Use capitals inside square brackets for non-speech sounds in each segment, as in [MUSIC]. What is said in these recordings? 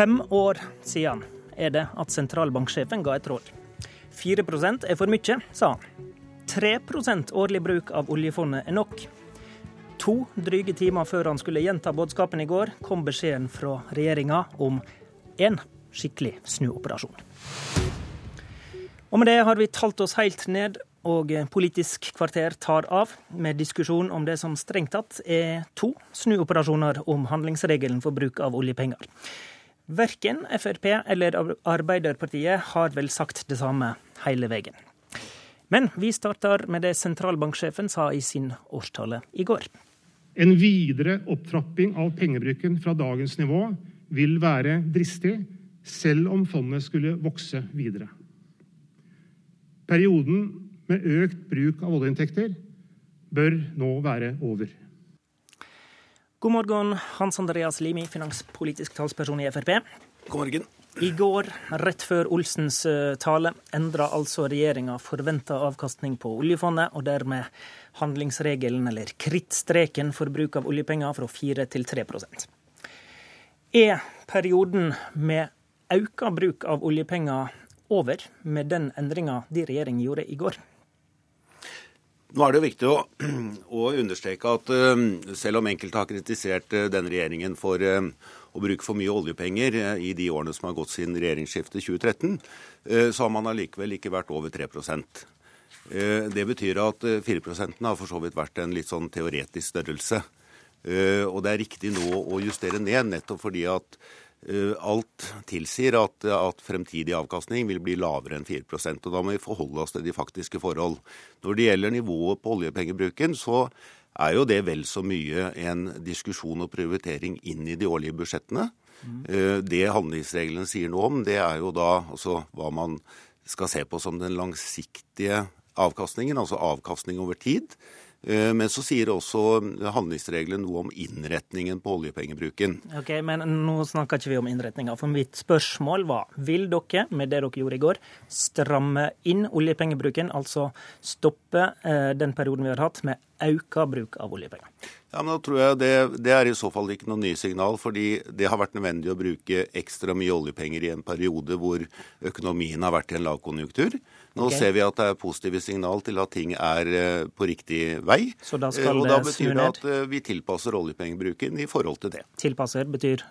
Fem år siden er det at sentralbanksjefen ga et råd. 4% er for mye, sa han. 3% årlig bruk av oljefondet er nok. To dryge timer før han skulle gjenta budskapen i går, kom beskjeden fra regjeringa om én skikkelig snuoperasjon. Og med det har vi talt oss helt ned, og Politisk kvarter tar av med diskusjon om det som strengt tatt er to snuoperasjoner om handlingsregelen for bruk av oljepenger. Verken Frp eller Arbeiderpartiet har vel sagt det samme hele veien. Men vi starter med det sentralbanksjefen sa i sin årstale i går. En videre opptrapping av pengebruken fra dagens nivå vil være dristig, selv om fondet skulle vokse videre. Perioden med økt bruk av oljeinntekter bør nå være over. God morgen, Hans Andreas Limi, finanspolitisk talsperson i Frp. God morgen. I går, rett før Olsens eh, tale, endra altså regjeringa forventa avkastning på oljefondet, og dermed handlingsregelen, eller krittstreken, for bruk av oljepenger fra 4 til 3% Er perioden med auka bruk av oljepenger over med den endringa de regjering gjorde i går? Nå er det jo viktig å, [CLEARS THROAT] å understreke at uh, selv om enkelte har kritisert uh, denne regjeringen for uh, å bruke for mye oljepenger i de årene som har gått siden regjeringsskiftet 2013, så har man allikevel ikke vært over 3% Det betyr at 4% har for så vidt vært en litt sånn teoretisk størrelse. Og det er riktig nå å justere ned, nettopp fordi at Eh, alt tilsier at, at, fremtidig avkastning vil bli lavere enn 4% og Da må vi forholde oss til de faktiske forhold. Når det gjelder nivået på oljepengebruken, så er jo det vel så mye en diskusjon og prioritering inn i de årlige budsjettene. Mm. Det handlingsreglene sier noe om, det er jo da altså hva man skal se på som den langsiktige avkastningen, altså avkastning over tid. Eh, men så sier også handlingsregelen noe om innretningen på oljepengebruken. Ok, Men nå snakker ikke vi om innretninga. For mitt spørsmål var vil dere, med det dere gjorde i går, stramme inn oljepengebruken? Altså stoppe eh, den perioden vi har hatt med auka bruk av oljepenger? Ja, men da tror jeg det, det, er i så fall ikke noe nysignal, fordi det har vært nødvendig å bruke ekstra mye oljepenger i en periode hvor økonomien har vært i en lavkonjunktur. Nå okay. ser vi at det er positive signal til at ting er eh, på riktig vei. Så da skal eh, og da betyr det at eh, vi tilpasser oljepengebruken i forhold til det. Tilpasser betyr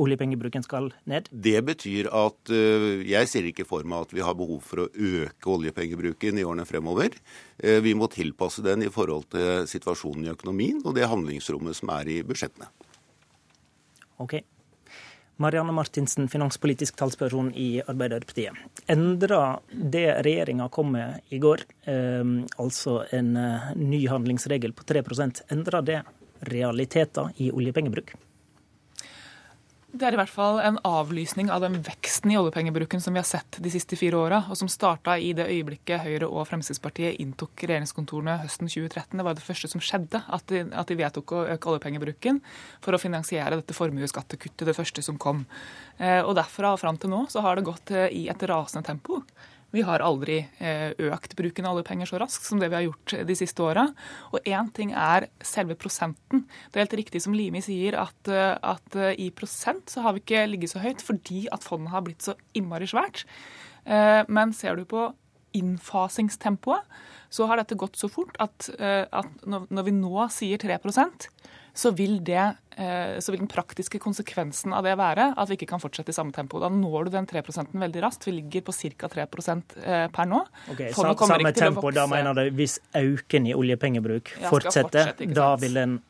oljepengebruken skal ned? Det betyr at jeg ser ikke for meg at vi har behov for å øke oljepengebruken i årene fremover. Vi må tilpasse den i forhold til situasjonen i økonomien og det handlingsrommet som er i budsjettene. Ok. Marianne Martinsen, finanspolitisk talsperson i Arbeiderpartiet. Endra det regjeringa kom med i går, eh, altså en eh, ny handlingsregel på 3% endra det realiteter i oljepengebruk? Det er i hvert fall en avlysning av den veksten i oljepengebruken som vi har sett de siste fire åra, og som starta i det øyeblikket Høyre og Fremskrittspartiet inntok regjeringskontorene høsten 2013. Det var det første som skjedde, at de, at de vedtok å øke oljepengebruken for å finansiere dette formuesskattekuttet, det første som kom. Eh, og Derfra og fram til nå så har det gått eh, i et rasende tempo. Vi har aldri eh, økt bruken av oljepenger så raskt som det vi har gjort de siste åra. Og én ting er selve prosenten. Det er helt riktig som Limi sier, at, eh, at eh, i prosent så har vi ikke ligget så høyt fordi at fondet har blitt så innmari svært. Men ser du på innfasingstempoet, så har dette gått så fort at, at når vi nå sier 3 så vil, det, eh, så vil, den praktiske konsekvensen av det være at vi ikke kan fortsette i samme tempo. Da når du den 3 veldig raskt. Vi ligger på ca. 3 eh, per nå. Okay, samme tempo, da mener du hvis øken i oljepengebruk fortsetter, fortsetter, da vil den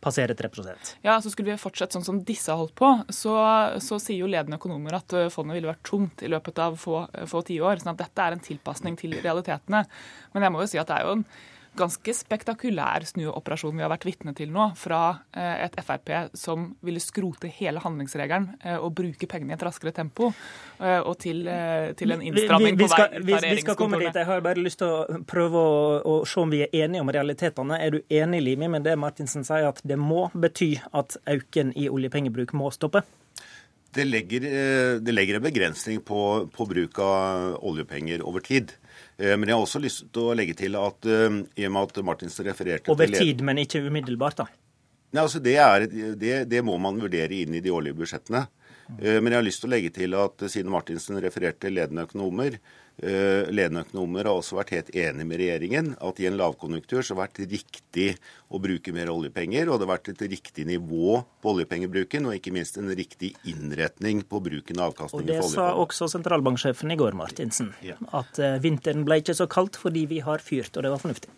passere 3% Ja, så Skulle vi fortsette sånn som disse har holdt på, så, så, sier jo ledende økonomer at eh, fondet ville vært tomt i løpet av få, få tiår. sånn at dette er en tilpasning til realitetene. Men jeg må jo si at det er jo en ganske spektakulær snuoperasjon vi har vært vitne til nå, fra eh, et Frp som ville skrote hele handlingsregelen eh, og bruke pengene i et raskere tempo, eh, og til, til en innstramming på vei ut av regjeringskontorene. Vi skal komme dit. Jeg har bare lyst til å prøve å, å, se om vi er enige om realitetene. Er du enig, Limi, med det Martinsen sier, at det må bety at auken i oljepengebruk må stoppe? Det legger, det legger en begrensning på, på bruk av oljepenger over tid. Eh, men jeg har også lyst til å legge til at eh, i og med at Martinsen refererte Over tid, men ikke umiddelbart, da? Nei, altså det, er, det, det, må man vurdere inn i de årlige budsjettene. Men jeg har lyst til å legge til at siden Martinsen refererte ledende økonomer, Eh, ledende økonomer har også vært helt enig med regjeringen at i en lavkonjunktur så har det vært riktig å bruke mer oljepenger, og det har vært et riktig nivå på oljepengebruken, og ikke minst en riktig innretning på bruken av avkastningen for oljepenger. Og Det sa også sentralbanksjefen i går, Martinsen. At eh, vinteren ble ikke så kaldt fordi vi har fyrt, og det var fornuftig.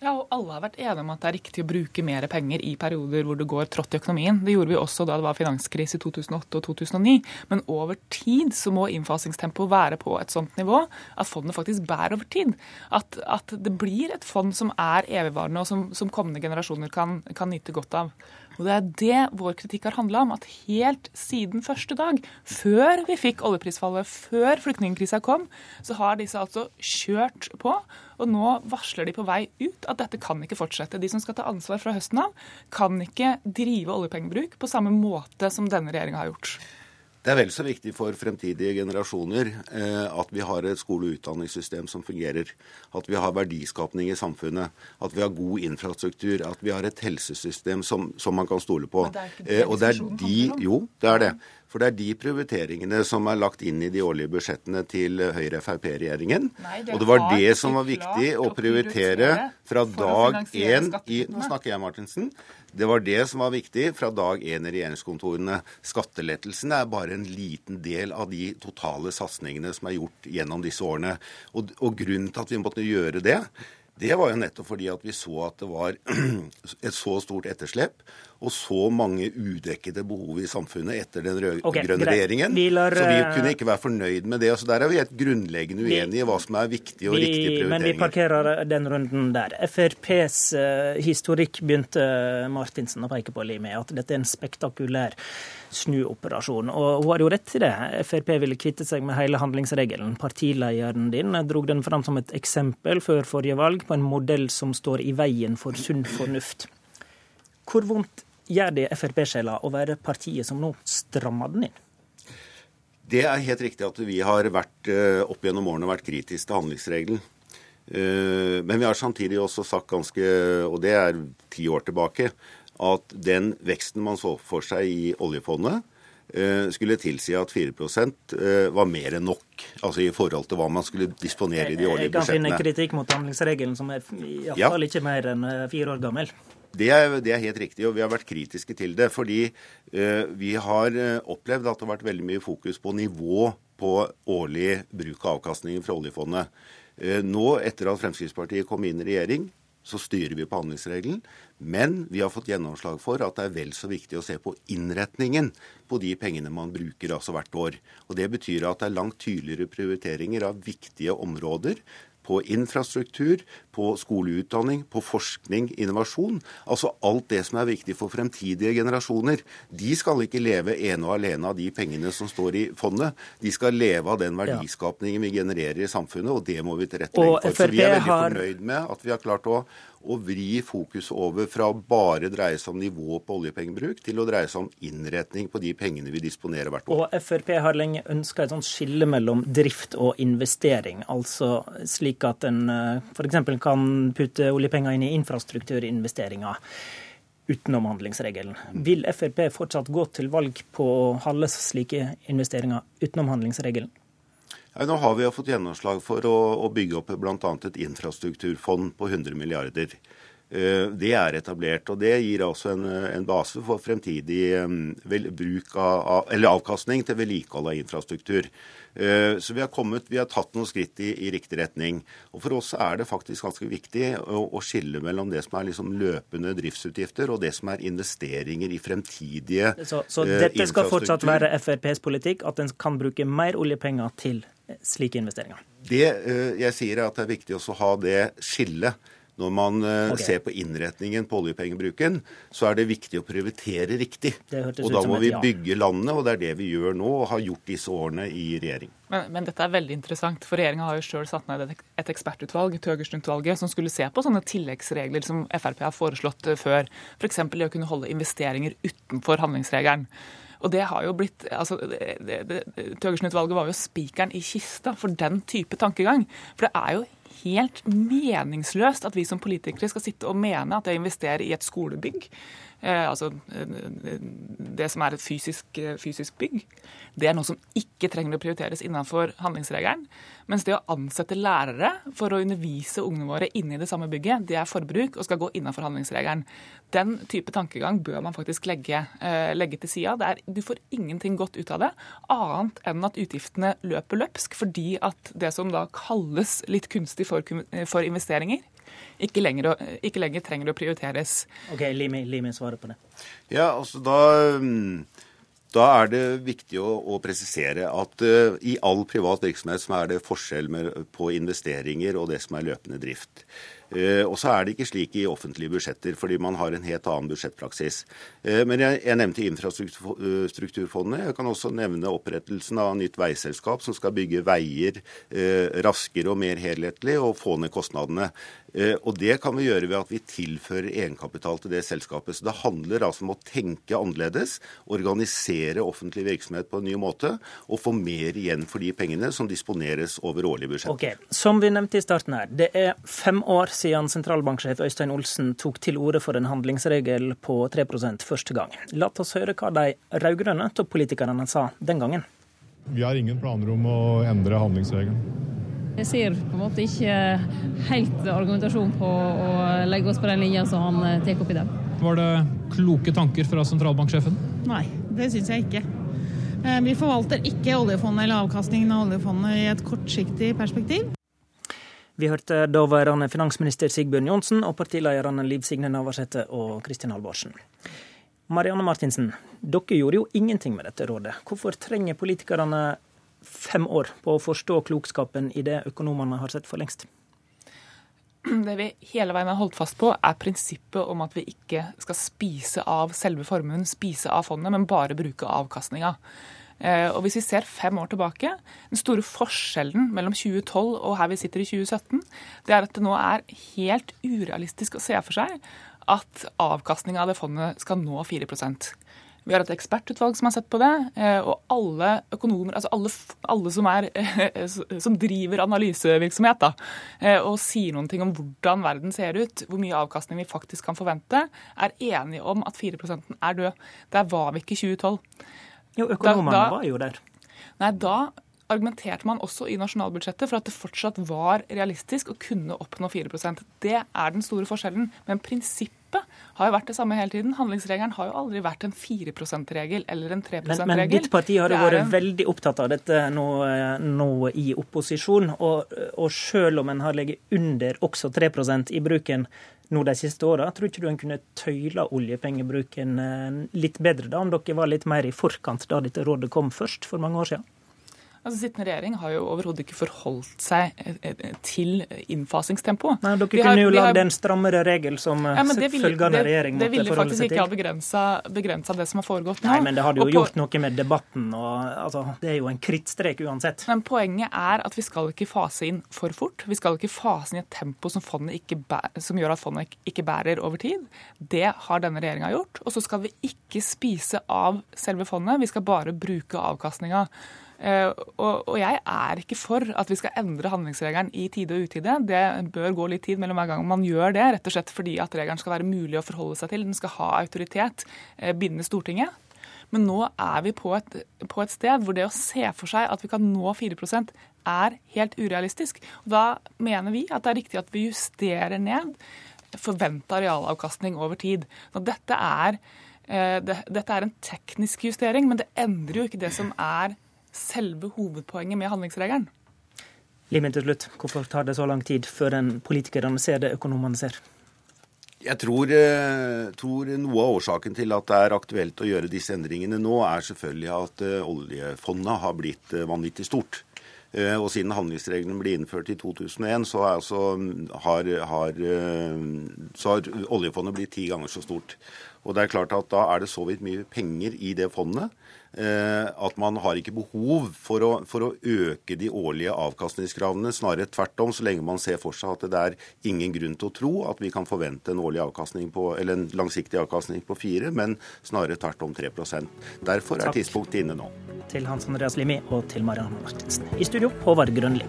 Ja, og Alle har vært enige om at det er riktig å bruke mer penger i perioder hvor det går trått i økonomien. Det gjorde vi også da det var finanskrise i 2008 og 2009. Men over tid så må innfasingstempoet være på et sånt nivå at fondet faktisk bærer over tid. At, at det blir et fond som er evigvarende, og som, som kommende generasjoner kan, kan nyte godt av. Og Det er det vår kritikk har handla om. At helt siden første dag, før vi fikk oljeprisfallet, før flyktningkrisa kom, så har disse altså kjørt på. Og nå varsler de på vei ut at dette kan ikke fortsette. De som skal ta ansvar fra høsten av, kan ikke drive oljepengebruk på samme måte som denne regjeringa har gjort. Det er vel så viktig for fremtidige generasjoner eh, at vi har et skole- og utdanningssystem som fungerer. At vi har verdiskapning i samfunnet. At vi har god infrastruktur. At vi har et helsesystem som, som man kan stole på. Men det er ikke det eh, og det er de, Jo, det er det. For det er de prioriteringene som er lagt inn i de årlige budsjettene til Høyre-Frp-regjeringen. Og det var det som var viktig å prioritere fra dag én i Nå snakker jeg, Martinsen. Det var det som var viktig fra dag én i regjeringskontorene. Skattelettelsene er bare en liten del av de totale satsingene som er gjort gjennom disse årene. Og, og grunnen til at vi måtte gjøre det, det var jo nettopp fordi at vi så at det var [CLEARS THROAT] et så stort etterslep og så mange udekkede behov i samfunnet etter den rød-grønne okay, regjeringen. Lar, så vi eh, kunne ikke være fornøyd med det. Altså Der er vi helt grunnleggende uenige i hva som er viktige og vi, riktige prioriteringer. Men vi parkerer den runden der. FrPs eh, historikk begynte Martinsen å peke på med at dette er en spektakulær snuoperasjon. Og hun har jo rett i det. Frp ville kvitte seg med hele handlingsregelen. Partilederen din drog den fram som et eksempel før forrige valg på en modell som står i veien for sunn fornuft. Hvor vondt gjør det Frp-sjela å være partiet som nå strammer den inn? Det er helt riktig at vi har vært, eh, opp gjennom årene vært kritiske til handlingsregelen. Eh, men vi har samtidig også sagt ganske, og det er ti år tilbake, at den veksten man så for seg i oljefondet, eh, skulle tilsi at 4% var mer enn nok. Altså i forhold til hva man skulle disponere i de årlige budsjettene. Jeg kan finne kritikk mot handlingsregelen som er iallfall ja. ikke mer enn fire år gammel. Det er, det er, helt riktig, og vi har vært kritiske til det. Fordi uh, vi har uh, opplevd at det har vært veldig mye fokus på nivå på årlig bruk av avkastningen fra oljefondet. Uh, nå, etter at Fremskrittspartiet kom inn i regjering, så styrer vi på handlingsregelen. Men vi har fått gjennomslag for at det er vel så viktig å se på innretningen på de pengene man bruker altså hvert år. Og Det betyr at det er langt tydeligere prioriteringer av viktige områder på infrastruktur, på skoleutdanning, på forskning, innovasjon. Altså alt det som er viktig for fremtidige generasjoner. De skal ikke leve ene og alene av de pengene som står i fondet. De skal leve av den verdiskapningen vi genererer i samfunnet, og det må vi tilrettelegge for. Så vi er veldig fornøyd med at vi har klart å å vri fokus over fra bare dreie seg om nivå på oljepengebruk, til å dreie seg om innretning på de pengene vi disponerer hvert år. Og Frp har lenge ønska et sånt skille mellom drift og investering. Altså slik at en eh, f.eks. kan putte oljepenger inn i infrastrukturinvesteringer utenom handlingsregelen. Vil Frp fortsatt gå til valg på å halve slike investeringer utenom handlingsregelen? Ja, nå har vi jo fått gjennomslag for å, å bygge opp bl.a. et infrastrukturfond på 100 milliarder. Eh, det er etablert, og det gir altså en, en base for fremtidig vel, bruk av, eller avkastning til vedlikehold av infrastruktur. Eh, så vi har, kommet, vi har tatt noen skritt i, i, riktig retning. Og For oss er det faktisk ganske viktig å, å skille mellom det som er liksom løpende driftsutgifter, og det som er investeringer i fremtidige Så, så dette skal fortsatt være FrPs politikk, at en kan bruke mer oljepenger til slike investeringer? Det eh, jeg sier er at det er viktig å ha det skillet. Når man eh, okay. ser på innretningen på oljepengebruken, så er det viktig å prioritere riktig. Og da må vi bygge landet, og det er det vi gjør nå, og har gjort disse årene i regjering. Men, men dette er veldig interessant, for regjeringa har jo sjøl satt ned et, et ekspertutvalg, Tøgersen-utvalget, som skulle se på sånne tilleggsregler som Frp har foreslått eh, før. F.eks. det å kunne holde investeringer utenfor handlingsregelen. Og det har jo blitt altså, Thøgersen-utvalget var jo spikeren i kista for den type tankegang. For det er jo helt meningsløst at vi som politikere skal sitte og mene at det å investere i et skolebygg altså eh, det som er et fysisk, eh, fysisk, bygg, det er noe som ikke trenger å prioriteres innenfor handlingsregelen. Mens det å ansette lærere for å undervise ungene våre inne i det samme bygget, det er forbruk og skal gå innenfor handlingsregelen. Den type tankegang bør man faktisk legge, legge til sida. Du får ingenting godt ut av det, annet enn at utgiftene løper løpsk fordi at det som da kalles litt kunstig for, for investeringer, ikke lenger, ikke lenger, trenger å prioriteres. Ok, Limi, Limi svarer på det. Ja, altså da, mm, da er det viktig å, å presisere at uh, i all privat virksomhet så er det forskjell med, på investeringer og det som er løpende drift. Uh, og så er det ikke slik i offentlige budsjetter, fordi man har en helt annen budsjettpraksis. Uh, men jeg, nevnte infrastrukturfondet. Jeg kan også nevne opprettelsen av nytt veiselskap som skal bygge veier raskere og mer helhetlig og få ned kostnadene. Eh, og Det kan vi gjøre ved at vi tilfører egenkapital til det selskapet. Så Det handler altså om å tenke annerledes, organisere offentlig virksomhet på en ny måte, og få mer igjen for de pengene som disponeres over årlige budsjett. Okay. Som vi nevnte i starten her, det er fem år siden sentralbanksjef Øystein Olsen tok til orde for en handlingsregel på 3% første gang. La oss høre hva de rød-grønne toppolitikerne sa den gangen. Vi har ingen planer om å endre handlingsregelen. Jeg ser på en måte ikke helt argumentasjon på å legge oss på den linja som han eh, tar opp i den. Var det kloke tanker fra sentralbanksjefen? Nei, det syns jeg ikke. Eh, vi forvalter ikke oljefondet eller avkastningen av oljefondet i et kortsiktig perspektiv. Vi hørte daværende finansminister Sigbjørn Johnsen og partilederne Liv Signe Navarsete og Kristin Halvorsen. Marianne Martinsen, dere gjorde jo ingenting med dette rådet. Hvorfor trenger politikerne fem år på å forstå klokskapen i det økonomene har sett for lengst? Det vi hele veien har holdt fast på, er prinsippet om at vi ikke skal spise av selve formuen, spise av fondet, men bare bruke avkastninga. Eh, og hvis vi ser fem år tilbake, Den store forskjellen mellom 2012 og her vi sitter i 2017, det er at det nå er helt urealistisk å se for seg at avkastninga av det fondet skal nå 4% vi har et ekspertutvalg som har sett på det, eh, og alle økonomer, altså alle, alle som, er, som, driver analysevirksomhet da, eh, og sier noen ting om hvordan verden ser ut, hvor mye avkastning vi faktisk kan forvente, er enige om at 4% er død. Der var vi ikke i 2012. Jo, økonomene da, da, var jo der. Nei, da argumenterte man også i nasjonalbudsjettet for at det fortsatt var realistisk å kunne oppnå 4% Det er den store forskjellen. Men prinsippet har jo vært det samme hele tiden. Handlingsregelen har jo aldri vært en 4 %-regel eller en 3 %-regel. Men, men, ditt parti har jo vært en... veldig opptatt av dette nå, nå i opposisjon. Og, og selv om en har ligget under også 3% i bruken nå de siste åra, tror ikke du en kunne tøyla oljepengebruken eh, litt bedre da, om dere var litt mer i forkant da dette rådet kom først for mange år siden? Altså, Sittende regjering har jo overhodet ikke forholdt seg eh, eh, til innfasingstempo. Nei, Dere kunne jo lagd en strammere regel som ja, følgende regjering måtte forholde seg til. Det ville faktisk ikke ha begrensa det som har foregått nå. Nei, men det hadde jo på... gjort noe med debatten. og altså, Det er jo en krittstrek uansett. Men poenget er at vi skal ikke fase inn for fort. Vi skal ikke fase inn i et tempo som, som gjør at fondet ikke bærer over tid. Det har denne regjeringa gjort. Og så skal vi ikke spise av selve fondet, vi skal bare bruke avkastninga. Eh, og, og, jeg er ikke for at vi skal endre handlingsregelen i tide og utide. Det bør gå litt tid mellom hver gang man gjør det, rett og slett fordi at regelen skal være mulig å forholde seg til. Den skal ha autoritet, eh, binde Stortinget. Men nå er vi på et, på et, sted hvor det å se for seg at vi kan nå 4% er helt urealistisk. Og da mener vi at det er riktig at vi justerer ned forventa realavkastning over tid. Og dette er, eh, det, dette er en teknisk justering, men det endrer jo ikke det som er selve hovedpoenget med handlingsregelen. Limen til slutt, hvorfor tar det så lang tid før en politikerne ser det økonomene ser? Jeg tror, eh, tror, noe av årsaken til at det er aktuelt å gjøre disse endringene nå, er selvfølgelig at eh, oljefondet har blitt eh, vanvittig stort. Og siden handlingsreglene ble innført i 2001, så, altså, har, har, så har oljefondet blitt ti ganger så stort. Og det er klart at Da er det så vidt mye penger i det fondet Eh, at man har ikke behov for å, for å, øke de årlige avkastningskravene. Snarere tvert om, så lenge man ser for seg at det er ingen grunn til å tro at vi kan forvente en, årlig avkastning på, eller en langsiktig avkastning på fire, men snarere tvert om 3% Derfor er Takk. tidspunktet inne nå. Til Hans Andreas Limi og til Marianne Martinsen. I studio, Håvard Grønli.